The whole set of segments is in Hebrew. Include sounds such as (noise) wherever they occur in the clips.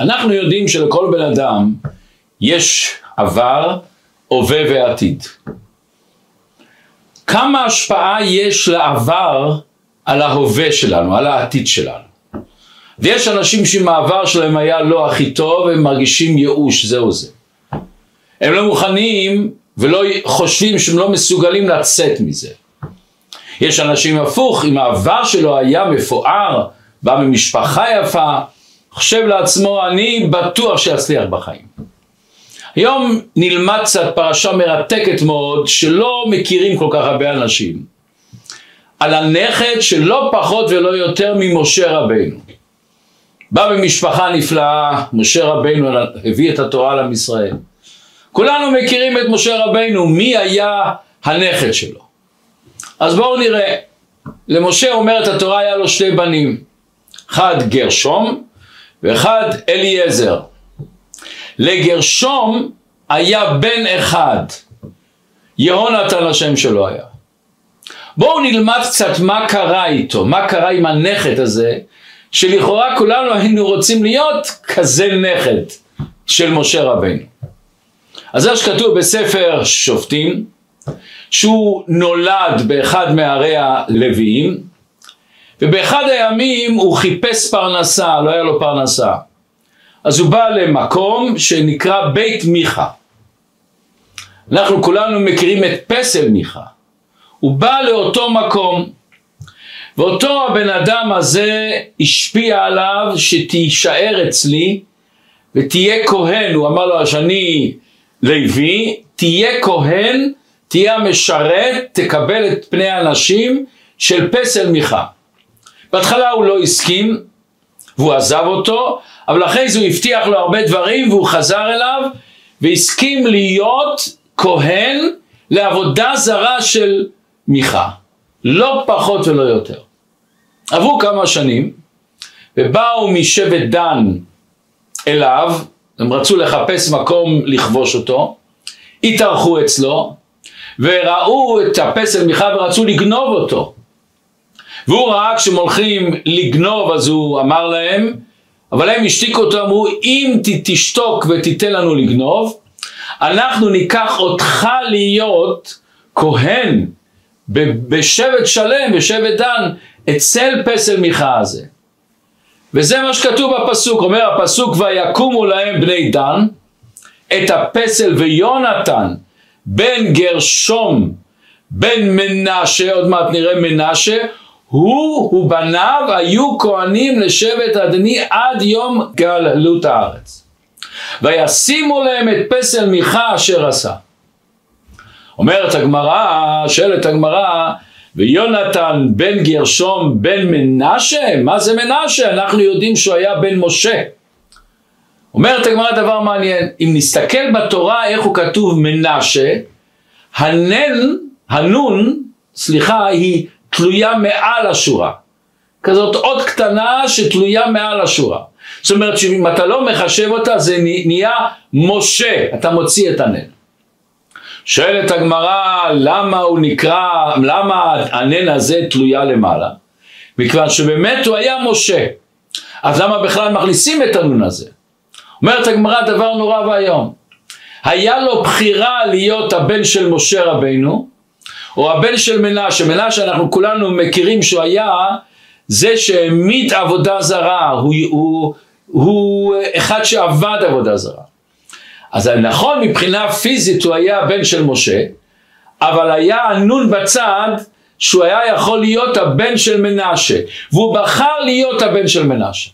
אנחנו יודעים שלכל בן אדם יש עבר, הווה ועתיד. כמה השפעה יש לעבר על ההווה שלנו, על העתיד שלנו. ויש אנשים שעם העבר שלהם היה לא הכי טוב, הם מרגישים ייאוש, זהו זה. הם לא מוכנים ולא חושבים שהם לא מסוגלים לצאת מזה. יש אנשים הפוך, אם העבר שלו היה מפואר, בא ממשפחה יפה, חושב לעצמו, אני בטוח שאצליח בחיים. היום נלמד קצת פרשה מרתקת מאוד, שלא מכירים כל כך הרבה אנשים, על הנכד שלא פחות ולא יותר ממשה רבנו. בא במשפחה נפלאה, משה רבנו הביא את התורה לעם ישראל. כולנו מכירים את משה רבנו, מי היה הנכד שלו. אז בואו נראה, למשה אומרת התורה היה לו שני בנים, אחד גרשום ואחד אליעזר. לגרשום היה בן אחד, יהונתן השם שלו היה. בואו נלמד קצת מה קרה איתו, מה קרה עם הנכד הזה, שלכאורה כולנו היינו רוצים להיות כזה נכד של משה רבינו. אז זה שכתוב בספר שופטים, שהוא נולד באחד מערי הלוויים, ובאחד הימים הוא חיפש פרנסה, לא היה לו פרנסה. אז הוא בא למקום שנקרא בית מיכה. אנחנו כולנו מכירים את פסל מיכה. הוא בא לאותו מקום, ואותו הבן אדם הזה השפיע עליו שתישאר אצלי ותהיה כהן, הוא אמר לו שאני לוי, תהיה כהן, תהיה המשרת, תקבל את פני האנשים של פסל מיכה. בהתחלה הוא לא הסכים והוא עזב אותו, אבל אחרי זה הוא הבטיח לו הרבה דברים והוא חזר אליו והסכים להיות כהן לעבודה זרה של מיכה. לא פחות ולא יותר. עברו כמה שנים ובאו משבט דן אליו, הם רצו לחפש מקום לכבוש אותו, התארחו אצלו וראו את הפסל מיכה ורצו לגנוב אותו. והוא ראה כשהם הולכים לגנוב אז הוא אמר להם, אבל הם השתיקו אותו, אמרו אם תשתוק ותיתן לנו לגנוב, אנחנו ניקח אותך להיות כהן בשבט שלם, בשבט דן, אצל פסל מיכה הזה. וזה מה שכתוב בפסוק, אומר הפסוק ויקומו להם בני דן את הפסל ויונתן בן גרשום בן מנשה, עוד מעט נראה מנשה, הוא ובניו היו כהנים לשבט הדני עד יום גלות הארץ. וישימו להם את פסל מיכה אשר עשה. אומרת הגמרא, שואלת הגמרא, ויונתן בן גרשום בן מנשה? מה זה מנשה? אנחנו יודעים שהוא היה בן משה. אומרת הגמרא דבר מעניין, אם נסתכל בתורה איך הוא כתוב מנשה, הנן, הנון, סליחה, היא תלויה מעל השורה. כזאת עוד קטנה שתלויה מעל השורה. זאת אומרת שאם אתה לא מחשב אותה זה נהיה משה, אתה מוציא את הנן. שואלת הגמרא למה הוא נקרא, למה הנן הזה תלויה למעלה? מכיוון שבאמת הוא היה משה. אז למה בכלל מכניסים את הנון הזה? אומרת הגמרא דבר נורא ואיום. היה לו בחירה להיות הבן של משה רבינו, או הבן של מנשה, מנשה אנחנו כולנו מכירים שהוא היה זה שהעמיד עבודה זרה, הוא, הוא, הוא אחד שעבד עבודה זרה. אז נכון מבחינה פיזית הוא היה הבן של משה, אבל היה הנון בצד שהוא היה יכול להיות הבן של מנשה, והוא בחר להיות הבן של מנשה.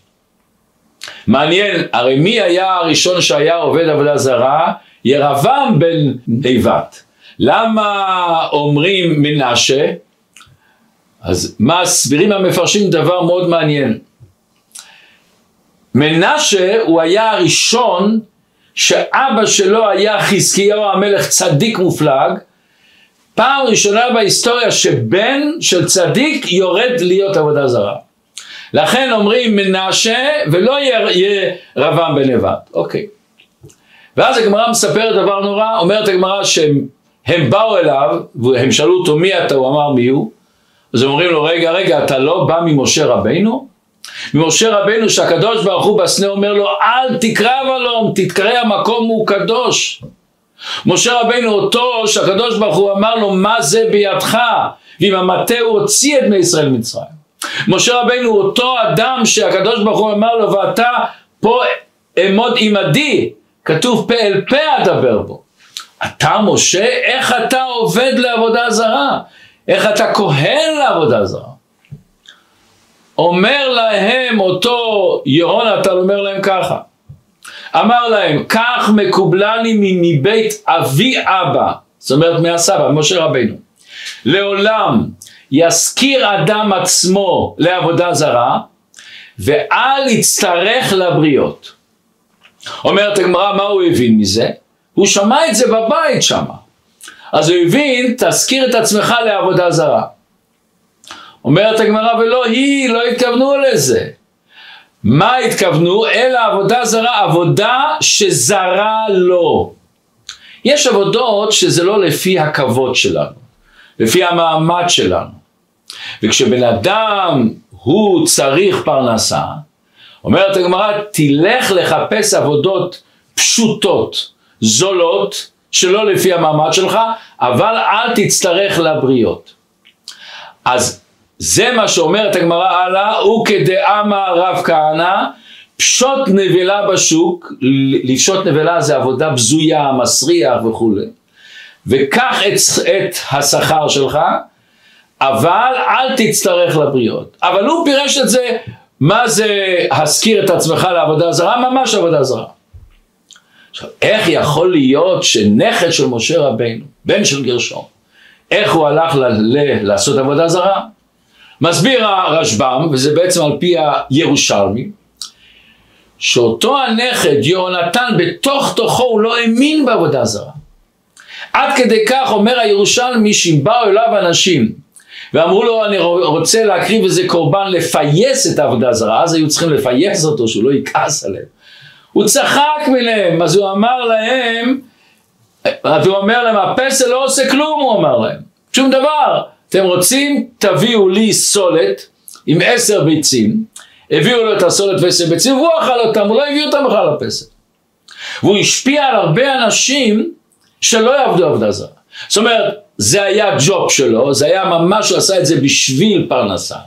מעניין, הרי מי היה הראשון שהיה עובד עבודה זרה? ירבעם בן נבט. למה אומרים מנשה? אז מסבירים המפרשים דבר מאוד מעניין. מנשה הוא היה הראשון שאבא שלו היה חזקיהו המלך צדיק מופלג, פעם ראשונה בהיסטוריה שבן של צדיק יורד להיות עבודה זרה. לכן אומרים מנשה ולא יהיה רבם נבט. אוקיי. ואז הגמרא מספרת דבר נורא, אומרת הגמרא שהם באו אליו, והם שאלו אותו מי אתה, הוא אמר מי הוא, אז הם אומרים לו רגע רגע אתה לא בא ממשה רבינו? ממשה רבנו שהקדוש ברוך הוא בסנה אומר לו אל תקרב אלום תתקרא המקום הוא קדוש. משה רבנו אותו שהקדוש ברוך הוא אמר לו מה זה בידך? ועם המטה הוא הוציא את בני ישראל מצרים משה רבנו אותו אדם שהקדוש ברוך הוא אמר לו ואתה פה אעמוד עמדי כתוב פה אל פה אדבר בו אתה משה איך אתה עובד לעבודה זרה? איך אתה כהן לעבודה זרה? אומר להם אותו יהונתן אומר להם ככה אמר להם כך מקובלני מבית אבי אבא זאת אומרת מהסבא משה רבינו לעולם יזכיר אדם עצמו לעבודה זרה ואל יצטרך לבריות אומרת הגמרא מה הוא הבין מזה? הוא שמע את זה בבית שמה אז הוא הבין תזכיר את עצמך לעבודה זרה אומרת הגמרא ולא היא, לא התכוונו לזה. מה התכוונו? אלא עבודה זרה, עבודה שזרה לו. יש עבודות שזה לא לפי הכבוד שלנו, לפי המעמד שלנו. וכשבן אדם הוא צריך פרנסה, אומרת הגמרא, תלך לחפש עבודות פשוטות, זולות, שלא לפי המעמד שלך, אבל אל תצטרך לבריות. אז זה מה שאומרת הגמרא הלאה, הוא כדאמר רב כהנא, פשוט נבלה בשוק, לפשוט נבלה זה עבודה בזויה, מסריח וכולי, וקח את, את השכר שלך, אבל אל תצטרך לבריות. אבל הוא פירש את זה, מה זה השכיר את עצמך לעבודה זרה? ממש עבודה זרה. עכשיו, איך יכול להיות שנכד של משה רבינו, בן של גרשום, איך הוא הלך ל- ל- לעשות עבודה זרה? מסביר הרשב"ם, וזה בעצם על פי הירושלמי, שאותו הנכד יהונתן בתוך תוכו הוא לא האמין בעבודה זרה. עד כדי כך אומר הירושלמי שאם באו אליו אנשים ואמרו לו אני רוצה להקריב איזה קורבן לפייס את העבודה הזרה, אז היו צריכים לפייס אותו שהוא לא יכעס עליהם. הוא צחק מלהם, אז הוא אמר להם, אז הוא אומר להם הפסל לא עושה כלום הוא אמר להם, שום דבר. אתם רוצים תביאו לי סולת עם עשר ביצים, הביאו לו את הסולת ועשר ביצים והוא אכל אותם, הוא לא הביא אותם בכלל לפסל. והוא השפיע על הרבה אנשים שלא יעבדו עבודה זרה. זאת אומרת, זה היה ג'וב שלו, זה היה ממש, הוא עשה את זה בשביל פרנסה,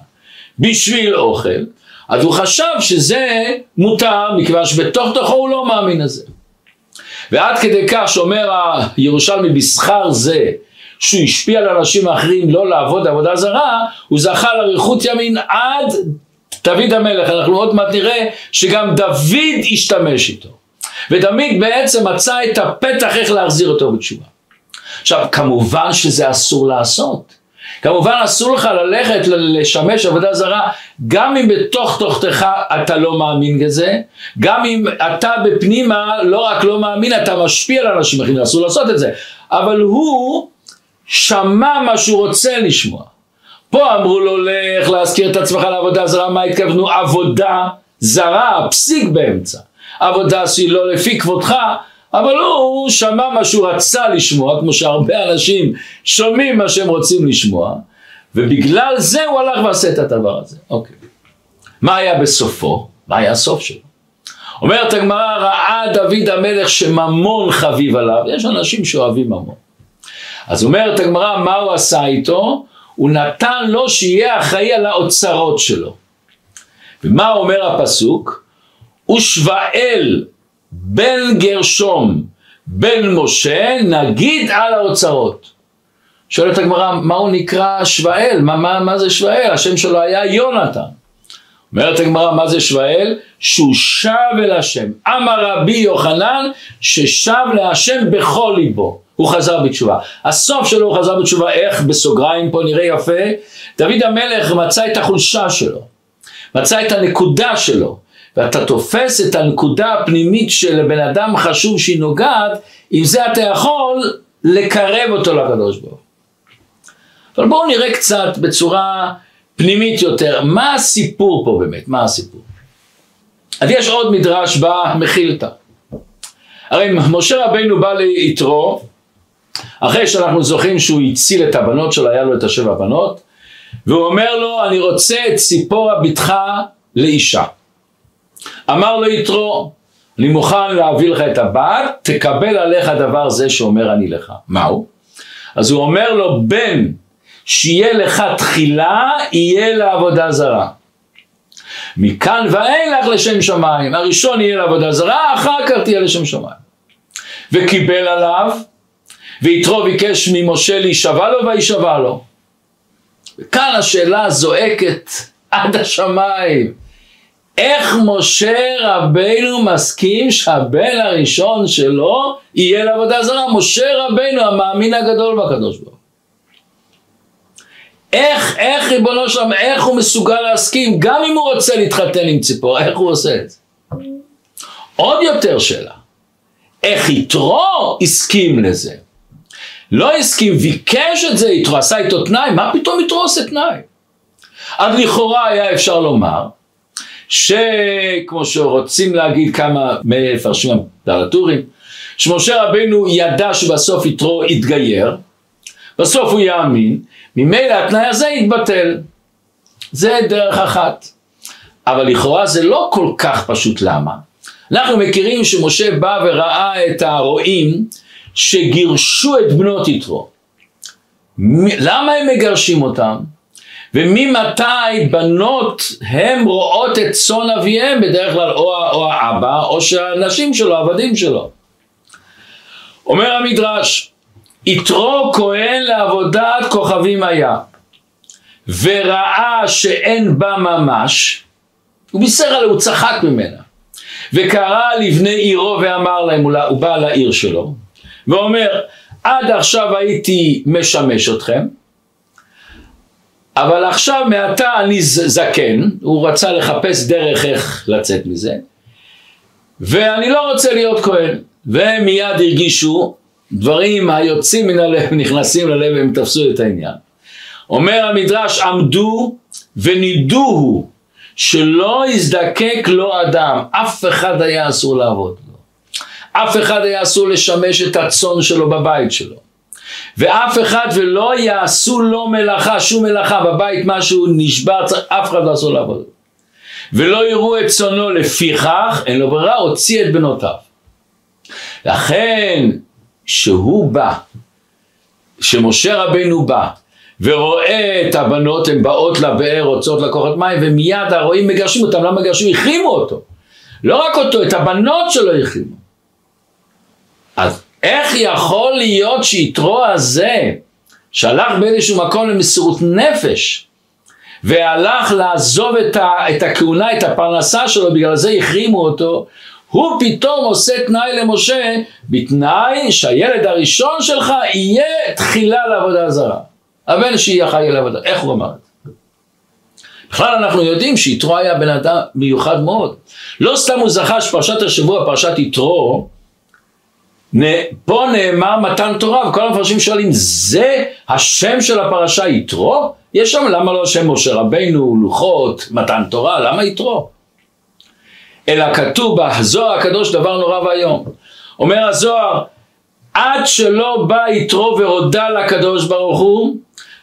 בשביל אוכל, אז הוא חשב שזה מותר, מכיוון שבתוך תוכו הוא לא מאמין לזה. ועד כדי כך שאומר הירושלמי בשכר זה, שהוא השפיע על אנשים אחרים לא לעבוד עבודה זרה, הוא זכה לאריכות ימין עד דוד המלך. אנחנו עוד מעט נראה שגם דוד השתמש איתו. ודוד בעצם מצא את הפתח איך להחזיר אותו בתשובה. עכשיו, כמובן שזה אסור לעשות. כמובן אסור לך ללכת לשמש עבודה זרה, גם אם בתוך תוכתך אתה לא מאמין בזה, גם אם אתה בפנימה לא רק לא מאמין, אתה משפיע על אנשים אחרים, אסור לעשות את זה. אבל הוא שמע מה שהוא רוצה לשמוע. פה אמרו לו לך להזכיר את עצמך לעבודה זרה, מה התכוונו? עבודה זרה, פסיק באמצע. עבודה שהיא לא לפי כבודך, אבל הוא, הוא שמע מה שהוא רצה לשמוע, כמו שהרבה אנשים שומעים מה שהם רוצים לשמוע, ובגלל זה הוא הלך ועשה את הדבר הזה. אוקיי. מה היה בסופו? מה היה הסוף שלו? אומרת הגמרא, ראה דוד המלך שממון חביב עליו, יש אנשים שאוהבים ממון. אז אומרת הגמרא, מה הוא עשה איתו? הוא נתן לו שיהיה אחראי על האוצרות שלו. ומה אומר הפסוק? ושבאל בן גרשום בן משה נגיד על האוצרות. שואלת הגמרא, מה הוא נקרא שבאל? מה, מה, מה זה שבאל? השם שלו היה יונתן. אומרת הגמרא, מה זה שבאל? שהוא שב אל השם. אמר רבי יוחנן ששב להשם בכל ליבו. הוא חזר בתשובה. הסוף שלו הוא חזר בתשובה, איך? בסוגריים פה נראה יפה. דוד המלך מצא את החולשה שלו. מצא את הנקודה שלו. ואתה תופס את הנקודה הפנימית של בן אדם חשוב שהיא נוגעת, עם זה אתה יכול לקרב אותו לקדוש ברוך אבל בואו נראה קצת בצורה פנימית יותר, מה הסיפור פה באמת, מה הסיפור? אז יש עוד מדרש במחילתא. הרי משה רבינו בא ליתרו, אחרי שאנחנו זוכרים שהוא הציל את הבנות שלו, היה לו את השבע בנות, והוא אומר לו, אני רוצה את ציפורה בתך לאישה. אמר לו יתרו, אני מוכן להביא לך את הבת, תקבל עליך דבר זה שאומר אני לך. מהו? אז הוא אומר לו, בן שיהיה לך תחילה, יהיה לעבודה זרה. מכאן ואילך לשם שמיים. הראשון יהיה לעבודה זרה, אחר כך תהיה לשם שמיים. וקיבל עליו, ויתרו ביקש ממשה להישבע לו וישבע לו. וכאן השאלה זועקת עד השמיים. איך משה רבנו מסכים שהבן הראשון שלו יהיה לעבודה זרה? משה רבנו המאמין הגדול בקדוש ברוך איך, איך ריבונו שלום, איך הוא מסוגל להסכים, גם אם הוא רוצה להתחתן עם ציפור, איך הוא עושה את זה? עוד יותר שאלה, איך יתרו הסכים לזה? לא הסכים, ביקש את זה, יתרו עשה איתו תנאי, מה פתאום יתרו עושה תנאי? אז לכאורה היה אפשר לומר, שכמו שרוצים להגיד כמה מפרשים הטרטורים, שמשה רבנו ידע שבסוף יתרו יתגייר, בסוף הוא יאמין, ממילא התנאי הזה יתבטל. זה דרך אחת. אבל לכאורה זה לא כל כך פשוט למה. אנחנו מכירים שמשה בא וראה את הרועים שגירשו את בנות יתרו. למה הם מגרשים אותם? וממתי בנות הן רואות את צאן אביהם בדרך כלל או, או האבא או שהנשים שלו, העבדים שלו. אומר המדרש, יתרו כהן לעבודת כוכבים היה, וראה שאין בה ממש, הוא בישר עליה, הוא צחק ממנה, וקרא לבני עירו ואמר להם, הוא בא לעיר שלו, ואומר, עד עכשיו הייתי משמש אתכם, אבל עכשיו מעתה אני זקן, הוא רצה לחפש דרך איך לצאת מזה, ואני לא רוצה להיות כהן. והם מיד הרגישו דברים היוצאים מן הלב (laughs) נכנסים ללב והם תפסו את העניין. אומר המדרש עמדו ונידוהו שלא יזדקק לו אדם, אף אחד היה אסור לעבוד לו. אף אחד היה אסור לשמש את הצאן שלו בבית שלו. ואף אחד ולא יעשו לו מלאכה, שום מלאכה בבית משהו נשבר, אף אחד לא אסור לעבוד. ולא יראו את צאנו לפיכך, אין לו ברירה, הוציא את בנותיו. לכן שהוא בא, שמשה רבנו בא ורואה את הבנות, הן באות לבאר, רוצות לקוחת מים, ומיד הרועים מגרשים אותם, למה מגרשים? החרימו אותו. לא רק אותו, את הבנות שלו החרימו. אז איך יכול להיות שיתרו הזה, שהלך באיזשהו מקום למסירות נפש, והלך לעזוב את, ה, את הכהונה, את הפרנסה שלו, בגלל זה החרימו אותו, הוא פתאום עושה תנאי למשה, בתנאי שהילד הראשון שלך יהיה תחילה לעבודה זרה. הבן שיהיה חי לעבודה, איך הוא אמר את זה? בכלל אנחנו יודעים שיתרו היה בן אדם מיוחד מאוד. לא סתם הוא זכה שפרשת השבוע, פרשת יתרו, פה נאמר מתן תורה, וכל המפרשים שואלים, זה השם של הפרשה יתרו? יש שם, למה לא שם משה רבינו, לוחות, מתן תורה, למה יתרו? אלא כתוב בזוהר הקדוש דבר נורא ואיום. אומר הזוהר, עד שלא בא יתרו והודה לקדוש ברוך הוא,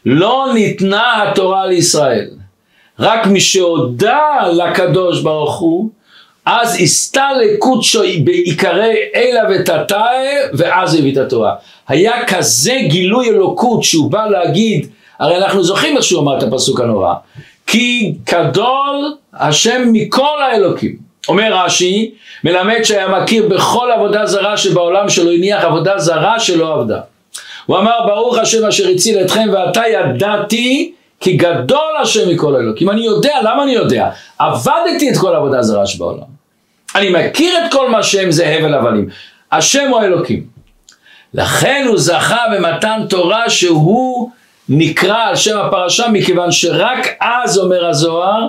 לא ניתנה התורה לישראל. רק מי שהודה לקדוש ברוך הוא, אז הסתה לקודשו בעיקרי אלה ותתאי, ואז הביא את התורה. היה כזה גילוי אלוקות שהוא בא להגיד, הרי אנחנו זוכרים איך שהוא אמר את הפסוק הנורא, כי גדול השם מכל האלוקים. אומר רש"י, מלמד שהיה מכיר בכל עבודה זרה שבעולם שלו הניח עבודה זרה שלא עבדה. הוא אמר ברוך השם אשר הציל אתכם ועתה ידעתי כי גדול השם מכל האלוקים. אני יודע, למה אני יודע? עבדתי את כל עבודה זרה שבעולם. אני מכיר את כל מה שהם זה הבל הבלים. השם הוא האלוקים. לכן הוא זכה במתן תורה שהוא נקרא על שם הפרשה מכיוון שרק אז אומר הזוהר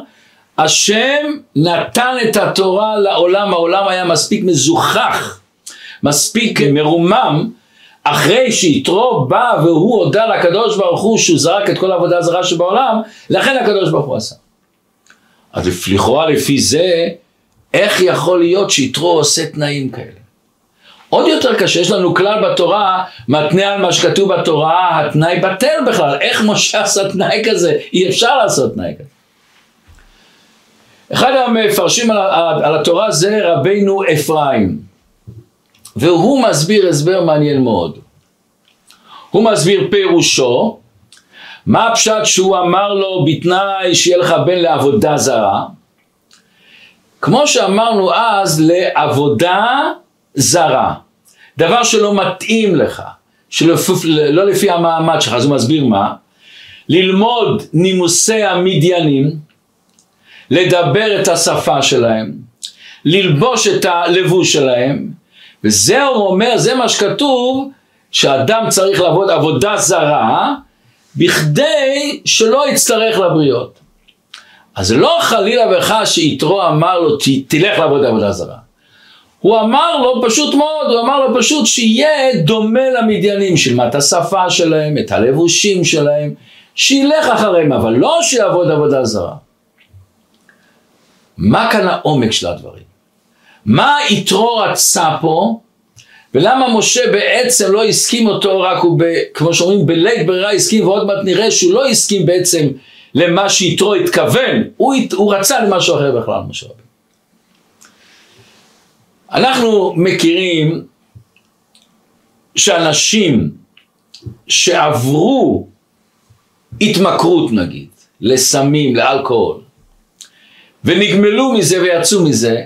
השם נתן את התורה לעולם, העולם היה מספיק מזוכח, מספיק מרומם, אחרי שיתרו בא והוא הודה לקדוש ברוך הוא שהוא זרק את כל העבודה הזרה שבעולם, לכן הקדוש ברוך הוא עשה. אז לכאורה לפי זה, איך יכול להיות שיתרו עושה תנאים כאלה? עוד יותר קשה, יש לנו כלל בתורה, מתנה על מה שכתוב בתורה, התנאי בטל בכלל, איך משה עשה תנאי כזה? אי אפשר לעשות תנאי כזה. אחד המפרשים על, על, על התורה זה רבינו אפרים, והוא מסביר הסבר מעניין מאוד. הוא מסביר פירושו, מה הפשט שהוא אמר לו בתנאי שיהיה לך בן לעבודה זרה? כמו שאמרנו אז, לעבודה זרה. דבר שלא מתאים לך, שלא לא לפי המעמד שלך, אז הוא מסביר מה? ללמוד נימוסי המדיינים, לדבר את השפה שלהם, ללבוש את הלבוש שלהם, וזה הוא אומר, זה מה שכתוב, שאדם צריך לעבוד עבודה זרה, בכדי שלא יצטרך לבריות. אז לא חלילה וחס שיתרו אמר לו תלך לעבוד עבודה זרה. הוא אמר לו פשוט מאוד, הוא אמר לו פשוט שיהיה דומה למדיינים, שילמד את השפה שלהם, את הלבושים שלהם, שילך אחריהם, אבל לא שיעבוד עבודה זרה. מה כאן העומק של הדברים? מה יתרו רצה פה, ולמה משה בעצם לא הסכים אותו, רק הוא, ב, כמו שאומרים, בלית ברירה הסכים, ועוד מעט נראה שהוא לא הסכים בעצם למה שיתרו התכוון, הוא, הוא רצה למשהו אחר בכלל, משה רבינו. אנחנו מכירים שאנשים שעברו התמכרות נגיד, לסמים, לאלכוהול, ונגמלו מזה ויצאו מזה,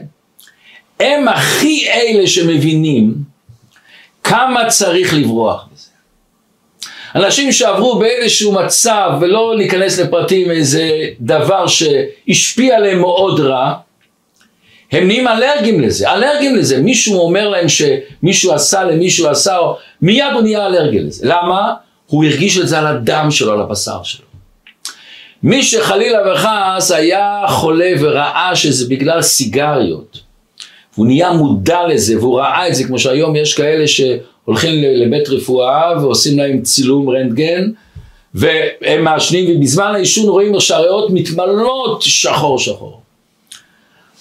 הם הכי אלה שמבינים כמה צריך לברוח. אנשים שעברו באיזשהו מצב, ולא להיכנס לפרטים, איזה דבר שהשפיע עליהם מאוד רע, הם נהיים אלרגיים לזה, אלרגיים לזה. מישהו אומר להם שמישהו עשה למישהו עשה, מיד הוא נהיה אלרגי לזה. למה? הוא הרגיש את זה על הדם שלו, על הבשר שלו. מי שחלילה וחס היה חולה וראה שזה בגלל סיגריות, והוא נהיה מודע לזה והוא ראה את זה, כמו שהיום יש כאלה שהולכים לבית רפואה ועושים להם צילום רנטגן, והם מעשנים ובזמן העישון רואים שהריאות מתמלאות שחור שחור.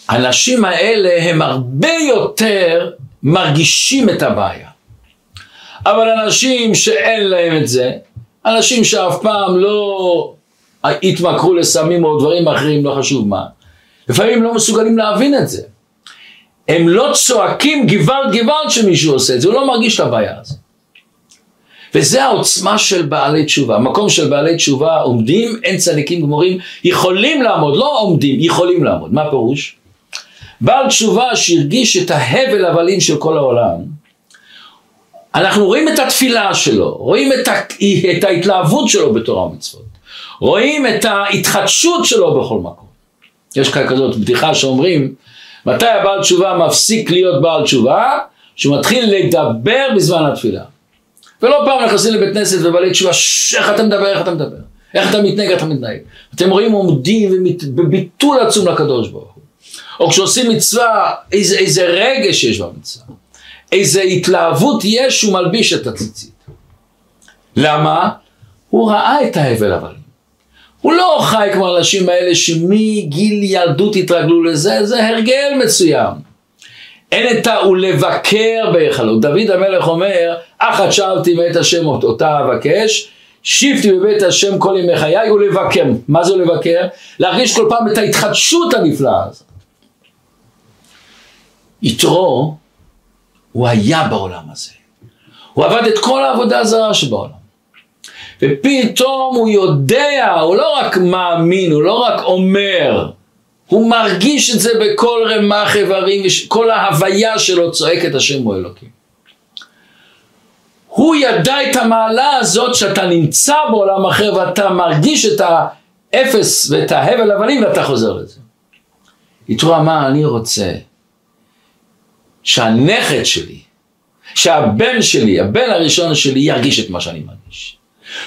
האנשים האלה הם הרבה יותר מרגישים את הבעיה. אבל אנשים שאין להם את זה, אנשים שאף פעם לא התמכרו לסמים או דברים אחרים, לא חשוב מה, לפעמים לא מסוגלים להבין את זה. הם לא צועקים גוואלד גוואלד שמישהו עושה את זה, הוא לא מרגיש את הבעיה הזאת. וזה העוצמה של בעלי תשובה. המקום של בעלי תשובה עומדים, אין צדיקים גמורים, יכולים לעמוד, לא עומדים, יכולים לעמוד. מה פירוש? בעל תשובה שהרגיש את ההבל הבלים של כל העולם, אנחנו רואים את התפילה שלו, רואים את, ה, את ההתלהבות שלו בתורה ומצוות, רואים את ההתחדשות שלו בכל מקום. יש כזאת בדיחה שאומרים, מתי הבעל תשובה מפסיק להיות בעל תשובה? שהוא מתחיל לדבר בזמן התפילה. ולא פעם נכנסים לבית כנסת ובעלי תשובה, איך אתה מדבר, איך אתה מדבר, איך אתה מתנהג, איך אתה מתנהג. אתם רואים עומדים בביטול עצום לקדוש ברוך הוא. או כשעושים מצווה, איזה, איזה רגש יש במצווה. איזה התלהבות יש שהוא מלביש את הציצית. למה? הוא ראה את ההבל אבל. הוא לא חי כמו האנשים האלה שמגיל ילדות התרגלו לזה, זה הרגל מסוים. אין את ה... ולבקר בהיכלות. דוד המלך אומר, אחת שאלתי מאת השם אותה אבקש, שיפתי בבית השם כל ימי חיי ולבקר. מה זה לבקר? להרגיש כל פעם את ההתחדשות הנפלאה הזאת. יתרו הוא היה בעולם הזה. הוא עבד את כל העבודה הזרה שבעולם. ופתאום הוא יודע, הוא לא רק מאמין, הוא לא רק אומר, הוא מרגיש את זה בכל רמ"ח איברים, כל ההוויה שלו צועק את השם הוא אלוקים. הוא ידע את המעלה הזאת שאתה נמצא בעולם אחר ואתה מרגיש את האפס ואת ההבל הבלים ואתה חוזר לזה. יתרו אמר, אני רוצה שהנכד שלי, שהבן שלי, הבן הראשון שלי, ירגיש את מה שאני מרגיש.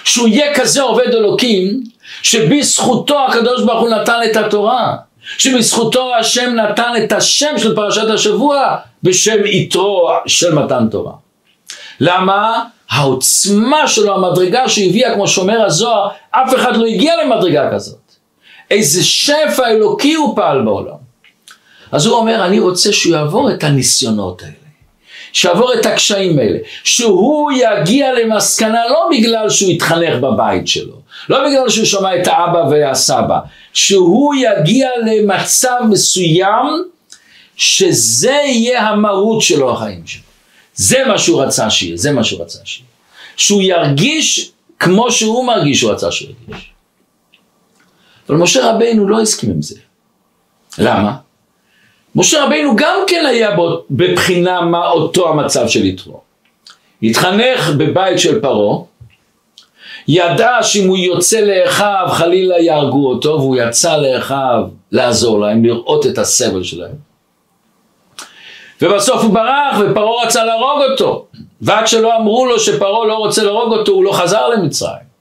שהוא יהיה כזה עובד אלוקים, שבזכותו הקדוש ברוך הוא נתן את התורה, שבזכותו השם נתן את השם של פרשת השבוע בשם יתרו של מתן תורה. למה? העוצמה שלו, המדרגה שהביאה, כמו שאומר הזוהר, אף אחד לא הגיע למדרגה כזאת. איזה שפע אלוקי הוא פעל בעולם. אז הוא אומר, אני רוצה שהוא יעבור את הניסיונות האלה, שיעבור את הקשיים האלה, שהוא יגיע למסקנה לא בגלל שהוא התחנך בבית שלו, לא בגלל שהוא שמע את האבא והסבא, שהוא יגיע למצב מסוים שזה יהיה המהות שלו החיים שלו. זה מה שהוא רצה שיהיה, זה מה שהוא רצה שיהיה. שהוא ירגיש כמו שהוא מרגיש שהוא רצה שהוא ירגיש. אבל משה רבינו לא הסכים עם זה. למה? משה רבינו גם כן היה בבחינה מה אותו המצב של יתרו. התחנך בבית של פרעה, ידע שאם הוא יוצא לאחיו חלילה יהרגו אותו, והוא יצא לאחיו לעזור להם, לראות את הסבל שלהם. ובסוף הוא ברח ופרעה רצה להרוג אותו, ועד שלא אמרו לו שפרעה לא רוצה להרוג אותו, הוא לא חזר למצרים.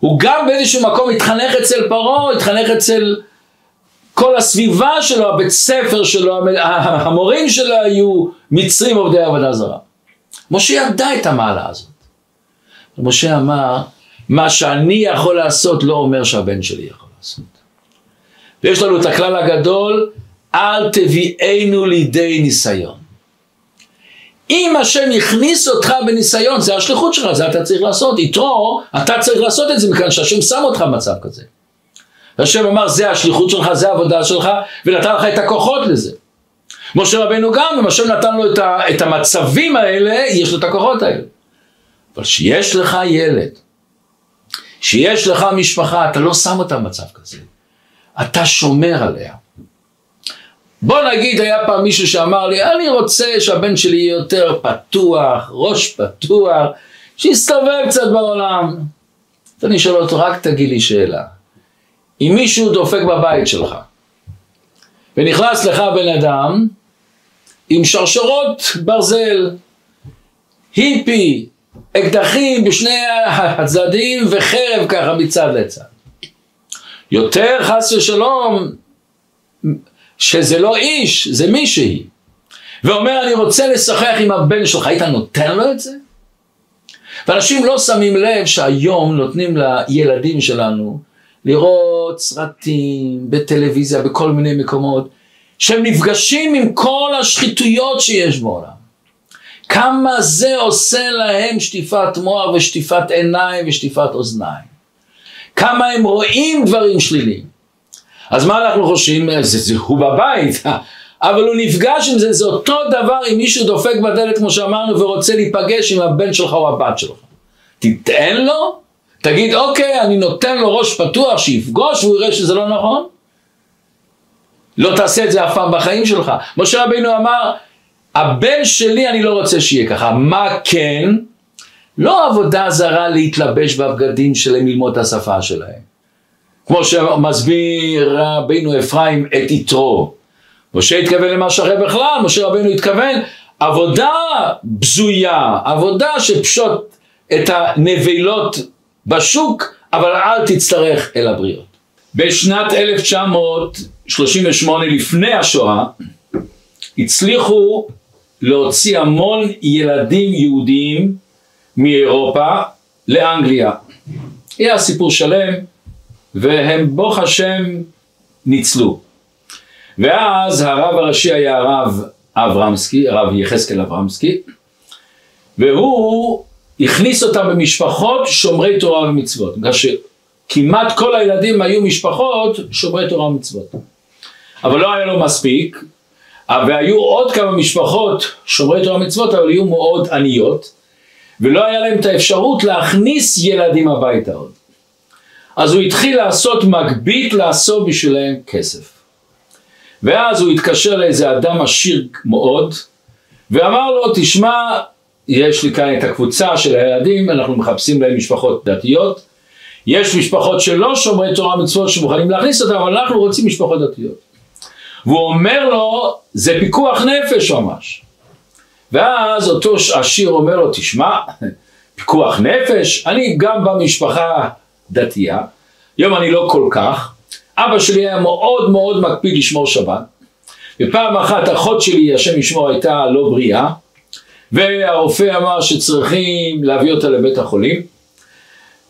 הוא גם באיזשהו מקום התחנך אצל פרעה, התחנך אצל כל הסביבה שלו, הבית ספר שלו, המורים שלו היו מצרים עובדי עבודה זרה. משה ידע את המעלה הזאת. משה אמר, מה שאני יכול לעשות לא אומר שהבן שלי יכול לעשות. ויש לנו את הכלל הגדול, אל תביאנו לידי ניסיון. אם השם הכניס אותך בניסיון, זה השליחות שלך, זה אתה צריך לעשות. יתרו, אתה צריך לעשות את זה מכאן שהשם שם אותך במצב כזה. והשם אמר, זה השליחות שלך, זה העבודה שלך, ונתן לך את הכוחות לזה. משה רבנו גם, אם השם נתן לו את, ה, את המצבים האלה, יש לו את הכוחות האלה. אבל שיש לך ילד, שיש לך משפחה, אתה לא שם אותה במצב כזה. אתה שומר עליה. בוא נגיד היה פעם מישהו שאמר לי, אני רוצה שהבן שלי יהיה יותר פתוח, ראש פתוח, שיסתובב קצת בעולם. אני שואל אותו, רק תגיד לי שאלה. אם מישהו דופק בבית שלך, ונכנס לך בן אדם עם שרשרות ברזל, היפי, אקדחים בשני הצדדים וחרב ככה מצד לצד. יותר חס ושלום שזה לא איש, זה מישהי. ואומר אני רוצה לשחק עם הבן שלך, היית נותן לו את זה? ואנשים לא שמים לב שהיום נותנים לילדים שלנו לראות סרטים בטלוויזיה, בכל מיני מקומות, שהם נפגשים עם כל השחיתויות שיש בעולם. כמה זה עושה להם שטיפת מוח ושטיפת עיניים ושטיפת אוזניים. כמה הם רואים דברים שליליים. אז מה אנחנו חושבים? זה, זה הוא בבית, אבל הוא נפגש עם זה, זה אותו דבר אם מישהו דופק בדלת כמו שאמרנו ורוצה להיפגש עם הבן שלך או הבת שלך. תיתן לו, תגיד אוקיי אני נותן לו ראש פתוח שיפגוש והוא יראה שזה לא נכון. לא תעשה את זה אף פעם בחיים שלך. משה רבינו אמר הבן שלי אני לא רוצה שיהיה ככה, מה כן? לא עבודה זרה להתלבש בבגדים שלהם ללמוד את השפה שלהם. כמו שמסביר רבינו אפרים את יתרו. משה התכוון למשהו אחר בכלל, משה רבינו התכוון עבודה בזויה, עבודה שפשוט את הנבלות בשוק, אבל אל תצטרך אל הבריות. בשנת 1938 לפני השואה הצליחו להוציא המון ילדים יהודיים מאירופה לאנגליה. היה סיפור שלם והם ברוך השם ניצלו. ואז הרב הראשי היה הרב אברמסקי, הרב יחזקאל אברמסקי, והוא הכניס אותם במשפחות שומרי תורה ומצוות, בגלל שכמעט כל הילדים היו משפחות שומרי תורה ומצוות. אבל לא היה לו מספיק, והיו עוד כמה משפחות שומרי תורה ומצוות, אבל היו מאוד עניות, ולא היה להם את האפשרות להכניס ילדים הביתה עוד. אז הוא התחיל לעשות מגבית לעשות בשבילם כסף. ואז הוא התקשר לאיזה אדם עשיר מאוד, ואמר לו, תשמע, יש לי כאן את הקבוצה של הילדים, אנחנו מחפשים להם משפחות דתיות, יש משפחות שלא שומרי תורה מצוות שמוכנים להכניס אותם, אבל אנחנו רוצים משפחות דתיות. והוא אומר לו, זה פיקוח נפש ממש. ואז אותו עשיר אומר לו, תשמע, פיקוח נפש, אני גם במשפחה דתייה, היום אני לא כל כך, אבא שלי היה מאוד מאוד מקפיד לשמור שבת, ופעם אחת אחות שלי, השם ישמור, הייתה לא בריאה, והרופא אמר שצריכים להביא אותה לבית החולים,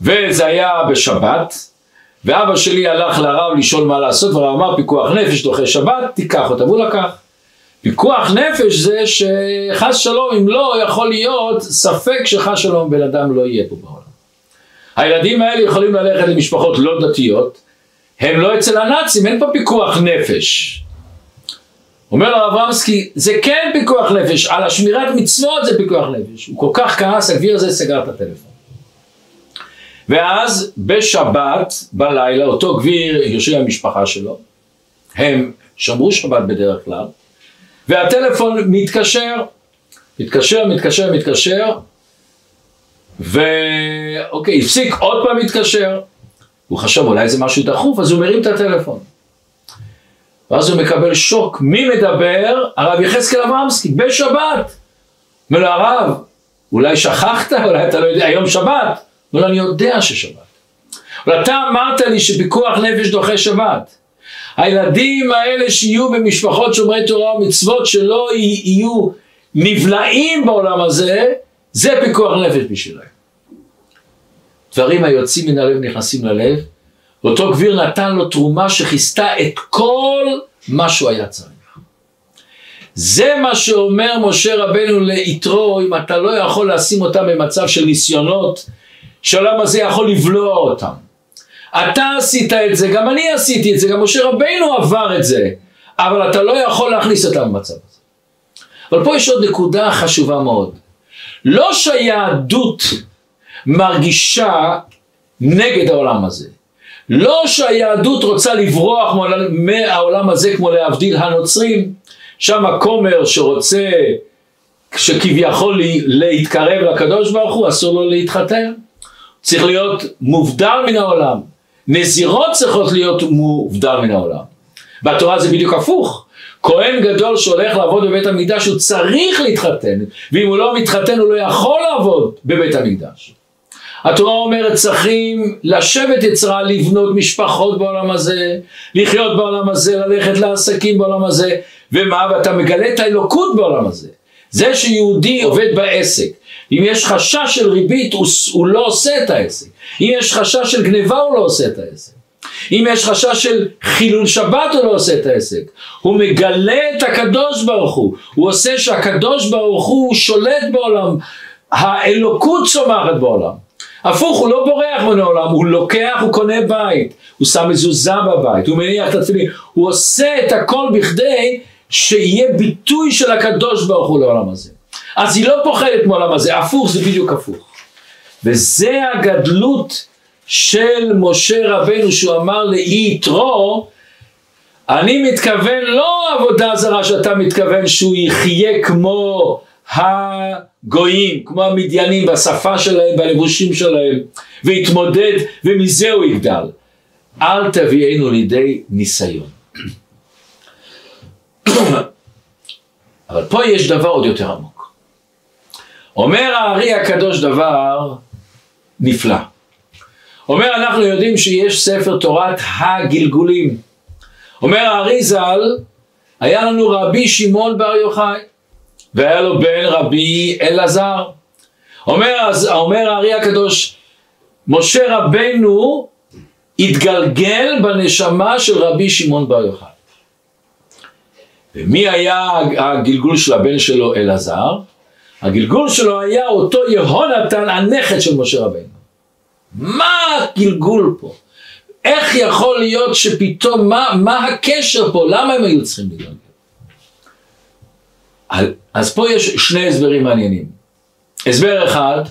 וזה היה בשבת, ואבא שלי הלך לרב לשאול מה לעשות, והרב אמר פיקוח נפש דוחה שבת, תיקח אותה, והוא לקח. פיקוח נפש זה שחס שלום אם לא יכול להיות ספק שחס שלום בן אדם לא יהיה פה בעולם. הילדים האלה יכולים ללכת למשפחות לא דתיות, הם לא אצל הנאצים, אין פה פיקוח נפש. אומר לו אברמסקי, זה כן פיקוח נפש, על השמירת מצוות זה פיקוח נפש. הוא כל כך כעס, הגביר הזה סגר את הטלפון. ואז בשבת בלילה, אותו גביר יושב עם המשפחה שלו, הם שמרו שבת בדרך כלל, והטלפון מתקשר, מתקשר, מתקשר, מתקשר, ואוקיי, הפסיק, עוד פעם מתקשר. הוא חשב אולי זה משהו דחוף, אז הוא מרים את הטלפון. ואז הוא מקבל שוק, מי מדבר? הרב יחזקאל אברמסקי, בשבת. אומר לו הרב, אולי שכחת, (laughs) אולי אתה לא יודע, היום שבת. אומר לו, אני יודע ששבת. אבל אתה אמרת לי שפיקוח נפש דוחה שבת. הילדים האלה שיהיו במשפחות שומרי תורה ומצוות שלא יהיו נבלעים בעולם הזה, זה פיקוח נפש בשבילם. דברים היוצאים מן הלב נכנסים ללב, ואותו גביר נתן לו תרומה שכיסתה את כל מה שהוא היה צריך. זה מה שאומר משה רבנו ליתרו, אם אתה לא יכול לשים אותם במצב של ניסיונות, שהעולם הזה יכול לבלוע אותם. אתה עשית את זה, גם אני עשיתי את זה, גם משה רבנו עבר את זה, אבל אתה לא יכול להכניס אותם במצב הזה. אבל פה יש עוד נקודה חשובה מאוד. לא שהיהדות מרגישה נגד העולם הזה. לא שהיהדות רוצה לברוח מהעולם הזה כמו להבדיל הנוצרים, שם הכומר שרוצה, שכביכול להתקרב לקדוש ברוך הוא, אסור לו להתחתן. צריך להיות מובדל מן העולם. נזירות צריכות להיות מובדל מן העולם. בתורה זה בדיוק הפוך. כהן גדול שהולך לעבוד בבית המקדש הוא צריך להתחתן, ואם הוא לא מתחתן הוא לא יכול לעבוד בבית המקדש. התורה אומרת צריכים לשבת יצרה, לבנות משפחות בעולם הזה, לחיות בעולם הזה, ללכת לעסקים בעולם הזה, ומה? ואתה מגלה את האלוקות בעולם הזה. זה שיהודי עובד בעסק, אם יש חשש של ריבית הוא, הוא לא עושה את העסק, אם יש חשש של גניבה הוא לא עושה את העסק. אם יש חשש של חילול שבת הוא לא עושה את העסק. הוא מגלה את הקדוש ברוך הוא. הוא עושה שהקדוש ברוך הוא שולט בעולם. האלוקות צומחת בעולם. הפוך, הוא לא בורח מן העולם, הוא לוקח, הוא קונה בית, הוא שם מזוזה בבית, הוא מניח את התפילין, הוא עושה את הכל בכדי שיהיה ביטוי של הקדוש ברוך הוא לעולם הזה. אז היא לא פוחדת מעולם הזה, הפוך זה בדיוק הפוך. וזה הגדלות של משה רבנו שהוא אמר לאי יתרו, אני מתכוון לא עבודה זרה שאתה מתכוון שהוא יחיה כמו הגויים, כמו המדיינים, בשפה שלהם, בלבושים שלהם, ויתמודד, ומזה הוא יגדל. אל תביאנו לידי ניסיון. (coughs) אבל פה יש דבר עוד יותר עמוק. אומר הארי הקדוש דבר נפלא. אומר אנחנו יודעים שיש ספר תורת הגלגולים. אומר הארי ז"ל, היה לנו רבי שמעון בר יוחאי. והיה לו בן רבי אלעזר. אומר, אומר הארי הקדוש, משה רבנו התגלגל בנשמה של רבי שמעון בר יוחאי. ומי היה הגלגול של הבן שלו אלעזר? הגלגול שלו היה אותו יהונתן הנכד של משה רבנו. מה הגלגול פה? איך יכול להיות שפתאום, מה, מה הקשר פה? למה הם היו צריכים לגלגל? אז פה יש שני הסברים מעניינים. הסבר אחד,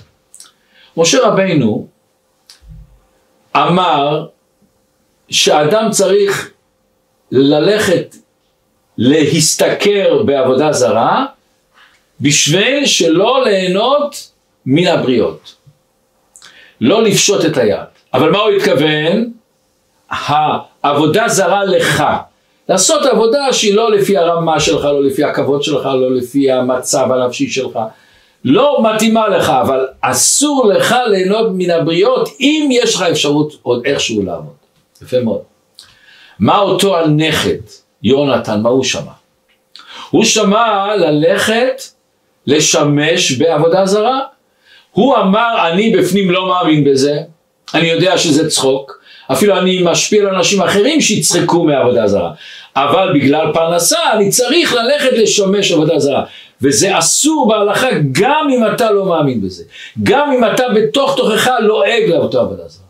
משה רבינו אמר שאדם צריך ללכת להשתכר בעבודה זרה בשביל שלא ליהנות מן הבריות. לא לפשוט את היד. אבל מה הוא התכוון? העבודה זרה לך. לעשות עבודה שהיא לא לפי הרמה שלך, לא לפי הכבוד שלך, לא לפי המצב הנפשי שלך. לא מתאימה לך, אבל אסור לך ליהנות מן הבריות אם יש לך אפשרות עוד איכשהו לעבוד. יפה מאוד. מה אותו הנכד, יונתן, מה הוא שמע? הוא שמע ללכת לשמש בעבודה זרה. הוא אמר, אני בפנים לא מאמין בזה, אני יודע שזה צחוק, אפילו אני משפיע על אנשים אחרים שיצחקו מעבודה זרה. אבל בגלל פרנסה אני צריך ללכת לשמש עבודה זרה. וזה אסור בהלכה גם אם אתה לא מאמין בזה. גם אם אתה בתוך תוכך לועג לאותו עבודה זרה.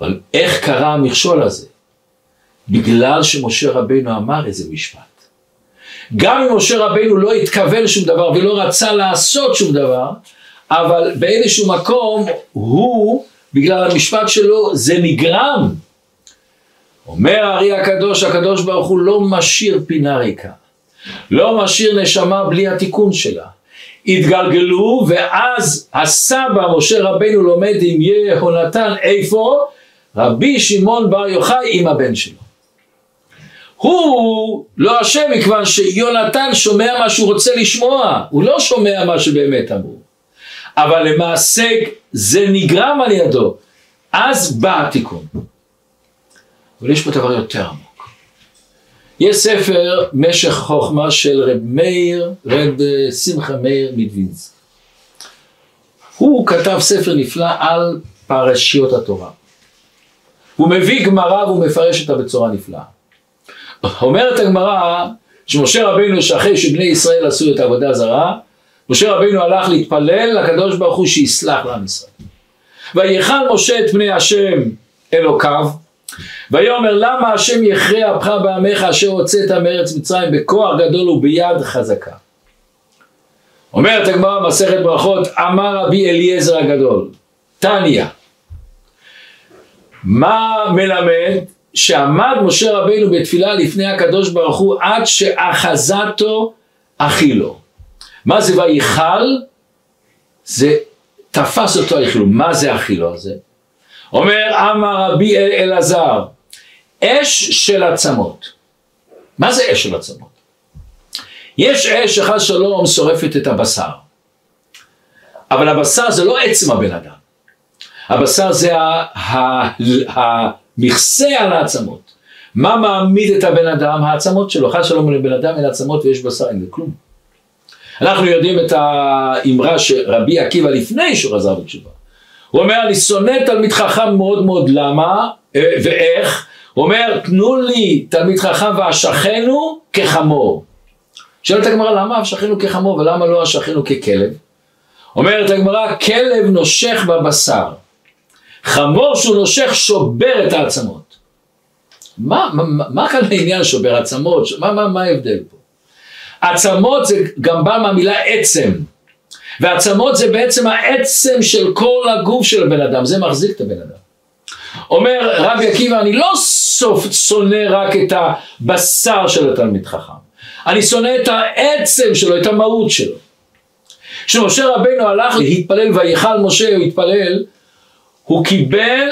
אבל איך קרה המכשול הזה? בגלל שמשה רבינו אמר איזה משפט. גם אם משה רבינו לא התכוון שום דבר ולא רצה לעשות שום דבר, אבל באיזשהו מקום הוא, בגלל המשפט שלו, זה נגרם. אומר הארי הקדוש, הקדוש ברוך הוא לא משאיר פינה ריקה. לא משאיר נשמה בלי התיקון שלה. התגלגלו ואז הסבא משה רבינו לומד עם יהונתן איפה? רבי שמעון בר יוחאי עם הבן שלו. הוא לא אשם מכיוון שיונתן שומע מה שהוא רוצה לשמוע, הוא לא שומע מה שבאמת אמרו. אבל למעשה זה נגרם על ידו. אז בא התיקון. אבל יש פה דבר יותר עמוק. יש ספר משך חוכמה של רב מאיר, רב שמחה מאיר מדווינסק. הוא כתב ספר נפלא על פרשיות התורה. הוא מביא גמרא והוא מפרש אותה בצורה נפלאה. אומרת הגמרא שמשה רבינו שאחרי שבני ישראל עשו את העבודה הזרה, משה רבינו הלך להתפלל לקדוש ברוך הוא שיסלח לעם ישראל. ויכל משה את פני השם אלוקיו, ויאמר למה השם יכרה אפך בעמך אשר הוצאת מארץ מצרים בכוח גדול וביד חזקה. אומרת הגמרא מסכת ברכות אמר רבי אליעזר הגדול תניא מה מלמד שעמד משה רבינו בתפילה לפני הקדוש ברוך הוא עד שאחזתו אכילו. מה זה ויכל? זה תפס אותו אכילו. מה זה אכילו הזה? אומר אמר רבי אלעזר, אש של עצמות. מה זה אש של עצמות? יש אש שחס שלום שורפת את הבשר. אבל הבשר זה לא עצם הבן אדם. הבשר זה המכסה על העצמות. מה מעמיד את הבן אדם? העצמות שלו. חס שלום לבן אדם אין עצמות ויש בשר, אין כלום. אנחנו יודעים את האמרה שרבי עקיבא לפני שהוא חזר בתשובה. הוא אומר, אני שונא תלמיד חכם מאוד מאוד, למה אה, ואיך? הוא אומר, תנו לי תלמיד חכם ואשכנו כחמור. שואלת הגמרא, למה אשכנו כחמור ולמה לא אשכנו ככלב? אומרת הגמרא, כלב נושך בבשר. חמור שהוא נושך שובר את העצמות. מה, מה, מה כאן העניין שובר עצמות? מה, מה, מה ההבדל פה? עצמות זה גם בא מהמילה עצם. ועצמות זה בעצם העצם של כל הגוף של הבן אדם, זה מחזיק את הבן אדם. אומר רבי עקיבא, אני לא סוף שונא רק את הבשר של התלמיד חכם, אני שונא את העצם שלו, את המהות שלו. כשמשה רבינו הלך להתפלל ויכל משה, הוא התפלל, הוא קיבל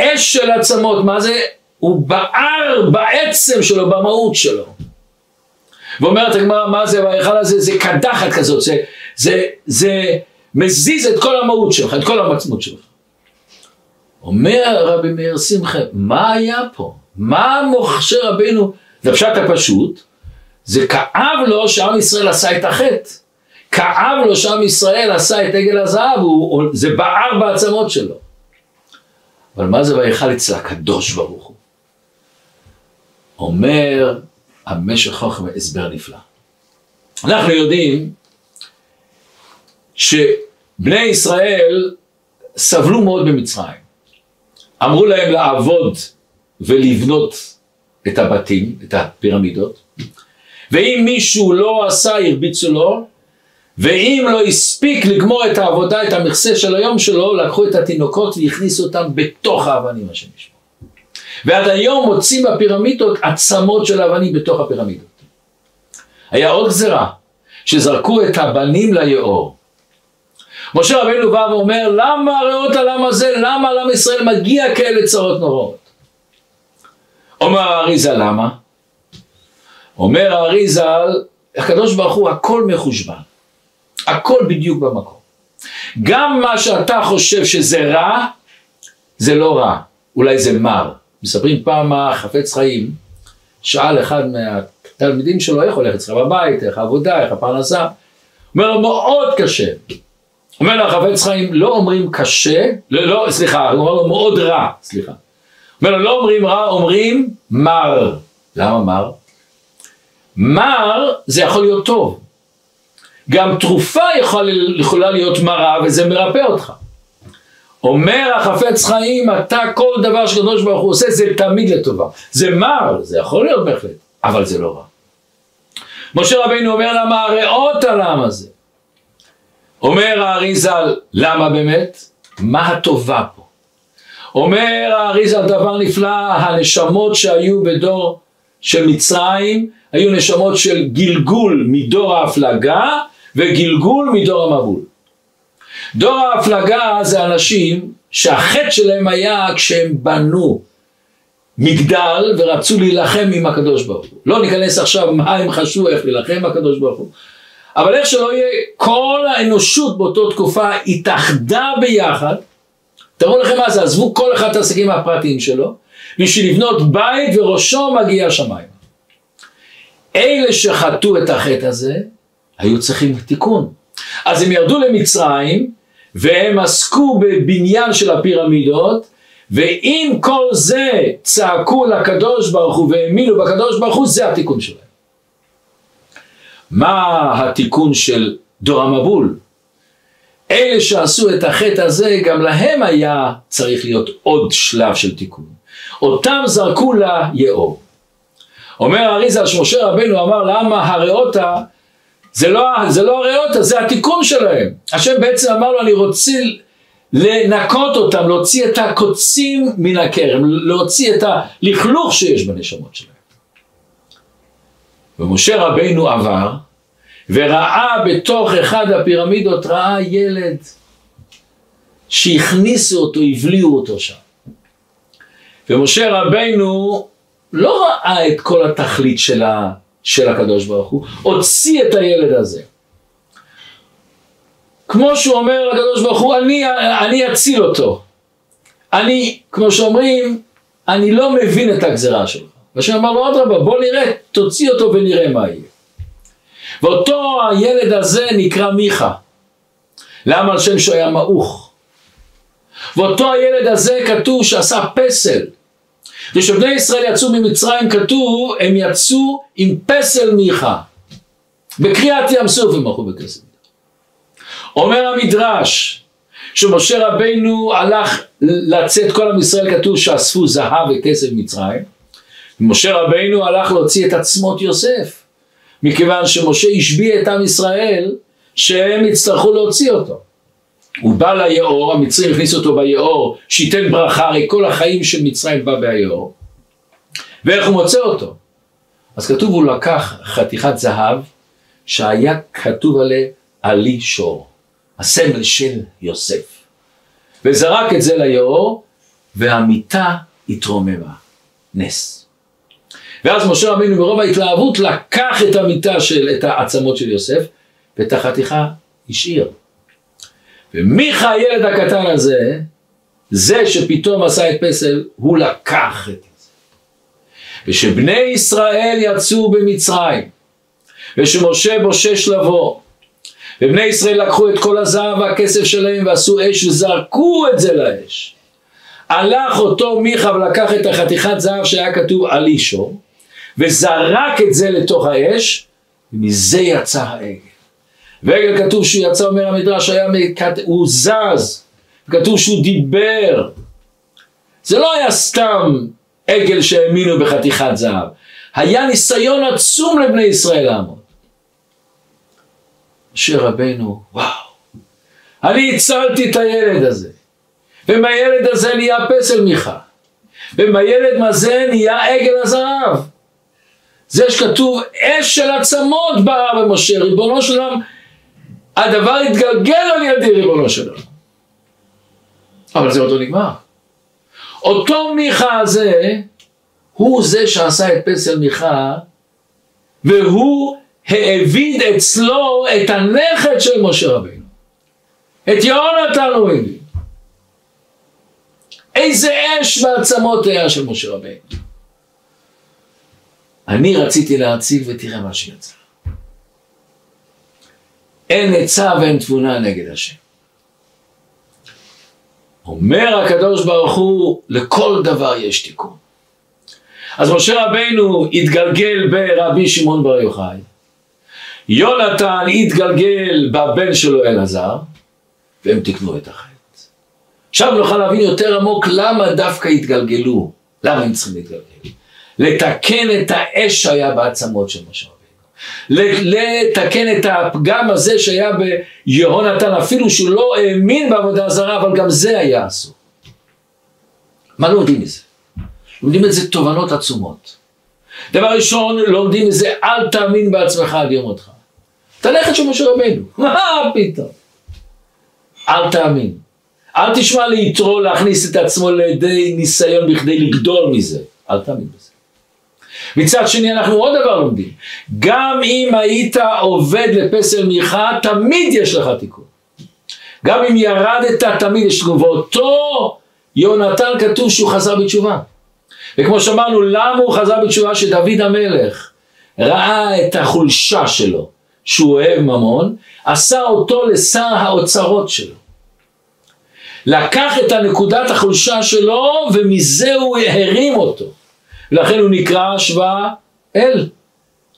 אש של עצמות, מה זה? הוא בער בעצם שלו, במהות שלו. ואומרת הגמרא, מה זה וההיכל הזה? זה קדחת כזאת, זה, זה, זה מזיז את כל המהות שלך, את כל המצמות שלך. אומר רבי מאיר שמחה, מה היה פה? מה מוכשר רבינו? זה הפשוט, זה כאב לו שעם ישראל עשה את החטא. כאב לו שעם ישראל עשה את עגל הזהב, זה בער בעצמות שלו. אבל מה זה ויכל אצל הקדוש ברוך הוא? אומר המשך חוכם הסבר נפלא. אנחנו יודעים שבני ישראל סבלו מאוד במצרים. אמרו להם לעבוד ולבנות את הבתים, את הפירמידות, ואם מישהו לא עשה הרביצו לו, ואם לא הספיק לגמור את העבודה, את המכסה של היום שלו, לקחו את התינוקות והכניסו אותם בתוך האבנים, השם ישמור. ועד היום מוצאים בפירמידות עצמות של אבנים בתוך הפירמידות. היה עוד גזירה, שזרקו את הבנים ליאור. משה רבינו בא ואומר, למה הריאות למה זה, למה לעם ישראל מגיע כאלה צרות נוראות? אומר האריזה, למה? אומר האריזה, הקדוש ברוך הוא הכל מחושבן, הכל בדיוק במקום. גם מה שאתה חושב שזה רע, זה לא רע, אולי זה מר. מספרים פעם מה חפץ חיים, שאל אחד מהתלמידים שלו איך הולך אצלך בבית, איך העבודה, איך הפרנסה, אומר לו מאוד קשה. אומר לו החפץ חיים לא אומרים קשה, לא, לא סליחה, הוא אומר לו מאוד רע, סליחה. אומר לו לא אומרים רע, אומרים מר. למה מר? מר זה יכול להיות טוב. גם תרופה יכולה להיות מרה וזה מרפא אותך. אומר החפץ חיים, אתה כל דבר שקדוש ברוך הוא עושה זה תמיד לטובה. זה מר, זה יכול להיות בהחלט, אבל זה לא רע. משה רבינו אומר למה הריאות על העם הזה. אומר האריזל, למה באמת? מה הטובה פה? אומר האריזל דבר נפלא, הנשמות שהיו בדור של מצרים היו נשמות של גלגול מדור ההפלגה וגלגול מדור המבול. דור ההפלגה זה אנשים שהחטא שלהם היה כשהם בנו מגדל ורצו להילחם עם הקדוש ברוך הוא. לא ניכנס עכשיו מה הם חשבו איך להילחם עם הקדוש ברוך הוא. אבל איך שלא יהיה, כל האנושות באותו תקופה התאחדה ביחד. תראו לכם מה זה, עזבו כל אחד את העסקים הפרטיים שלו, בשביל לבנות בית וראשו מגיע השמיים. אלה שחטאו את החטא הזה, היו צריכים תיקון. אז הם ירדו למצרים, והם עסקו בבניין של הפירמידות, ועם כל זה צעקו לקדוש ברוך הוא והאמינו בקדוש ברוך הוא, זה התיקון שלהם. מה התיקון של דור המבול? אלה שעשו את החטא הזה, גם להם היה צריך להיות עוד שלב של תיקון. אותם זרקו ליאור. אומר האריזה שמשה רבנו אמר למה הריאותה זה לא, זה לא הריאותה זה התיקון שלהם. השם בעצם אמר לו אני רוצה לנקות אותם, להוציא את הקוצים מן הכרם, להוציא את הלכלוך שיש בנשמות שלהם. ומשה רבינו עבר וראה בתוך אחד הפירמידות, ראה ילד שהכניסו אותו, הבליעו אותו שם. ומשה רבינו לא ראה את כל התכלית של, ה, של הקדוש ברוך הוא, הוציא את הילד הזה. כמו שהוא אומר לקדוש ברוך הוא, אני, אני אציל אותו. אני, כמו שאומרים, אני לא מבין את הגזרה שלך. והשם אמר לו, אדרבה, בוא נראה, תוציא אותו ונראה מה יהיה. ואותו הילד הזה נקרא מיכה. למה על שם שהוא היה מעוך? ואותו הילד הזה כתוב שעשה פסל. וכשבני ישראל יצאו ממצרים כתוב, הם יצאו עם פסל מיכה. בקריאת ים סוף הם הלכו בכסף. אומר המדרש, שמשה רבינו הלך לצאת כל עם ישראל כתוב שאספו זהב וכסף מצרים, ומשה רבינו הלך להוציא את עצמות יוסף, מכיוון שמשה השביע את עם ישראל שהם יצטרכו להוציא אותו. הוא בא ליאור, המצרים הכניסו אותו ביאור, שייתן ברכה, הרי כל החיים של מצרים בא ביאור. ואיך הוא מוצא אותו? אז כתוב הוא לקח חתיכת זהב שהיה כתוב עליה עלי שור, הסמל של יוסף. וזרק את זה ליאור, והמיטה התרוממה. נס. ואז משה רבינו מרוב ההתלהבות לקח את המיטה של, את העצמות של יוסף, ואת החתיכה השאיר. ומיכה הילד הקטן הזה, זה שפתאום עשה את פסל, הוא לקח את זה. ושבני ישראל יצאו במצרים, ושמשה בושש לבוא, ובני ישראל לקחו את כל הזהב והכסף שלהם ועשו אש וזרקו את זה לאש. הלך אותו מיכה ולקח את החתיכת זהב שהיה כתוב על אישו, וזרק את זה לתוך האש, ומזה יצא העגל. ועגל כתוב שהוא יצא, אומר המדרש, היה. הוא זז, כתוב שהוא דיבר. זה לא היה סתם עגל שהאמינו בחתיכת זהב, היה ניסיון עצום לבני ישראל לעמוד. משה רבנו, וואו, אני הצלתי את הילד הזה, ומהילד הזה נהיה פסל מיכה, ומהילד הזה נהיה עגל הזהב. זה שכתוב אש של עצמות באה במשה, ריבונו של עולם, הדבר התגלגל על ידי ריבונו של עולם. אבל זה עוד לא נגמר. אותו מיכה הזה, הוא זה שעשה את פסל מיכה, והוא העביד אצלו את הנכד של משה רבינו. את יהונתן הוא הביא. איזה אש בעצמות היה של משה רבינו. אני רציתי להציג ותראה מה שיצא. אין עצה ואין תבונה נגד השם. אומר הקדוש ברוך הוא, לכל דבר יש תיקון. אז משה רבינו התגלגל ברבי שמעון בר יוחאי. יונתן התגלגל בבן שלו אלעזר, והם תיקנו את החטא. עכשיו נוכל להבין יותר עמוק למה דווקא התגלגלו, למה הם צריכים להתגלגל. לתקן את האש שהיה בעצמות של משה. לתקן את הפגם הזה שהיה ביהונתן, אפילו שהוא לא האמין בעבודה זרה, אבל גם זה היה אסור. מה לומדים מזה? לומדים את זה תובנות עצומות. דבר ראשון, לומדים מזה, אל תאמין בעצמך עד יום מותך. אתה נכד של משה רבינו, (laughs) מה פתאום? אל תאמין. אל תשמע ליתרו להכניס את עצמו לידי ניסיון בכדי לגדול מזה. אל תאמין בזה. מצד שני אנחנו עוד דבר לומדים. גם אם היית עובד לפסל מיכה, תמיד יש לך תיקון. גם אם ירדת, תמיד יש תיקון. ואותו יונתן כתוב שהוא חזר בתשובה. וכמו שאמרנו, למה הוא חזר בתשובה? שדוד המלך ראה את החולשה שלו, שהוא אוהב ממון, עשה אותו לשר האוצרות שלו. לקח את הנקודת החולשה שלו ומזה הוא הרים אותו. לכן הוא נקרא השוואה אל.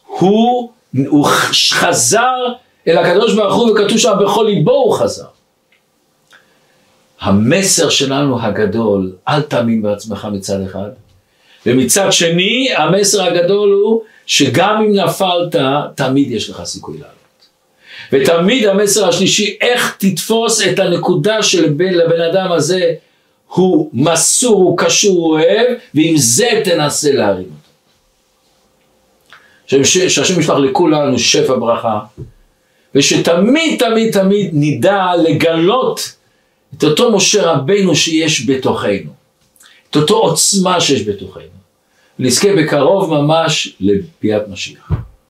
הוא, הוא חזר אל הקדוש ברוך הוא וכתוב שם בכל ליבו הוא חזר. המסר שלנו הגדול, אל תאמין בעצמך מצד אחד, ומצד שני המסר הגדול הוא שגם אם נפלת, תמיד יש לך סיכוי לעלות. ותמיד המסר השלישי, איך תתפוס את הנקודה של בין לבן אדם הזה, הוא מסור, הוא קשור, הוא אוהב, ועם זה תנסה להרים אותו. שהשם ישלח לכולנו שפע ברכה, ושתמיד תמיד תמיד נדע לגלות את אותו משה רבינו שיש בתוכנו, את אותו עוצמה שיש בתוכנו, ונזכה בקרוב ממש לביאת משיח.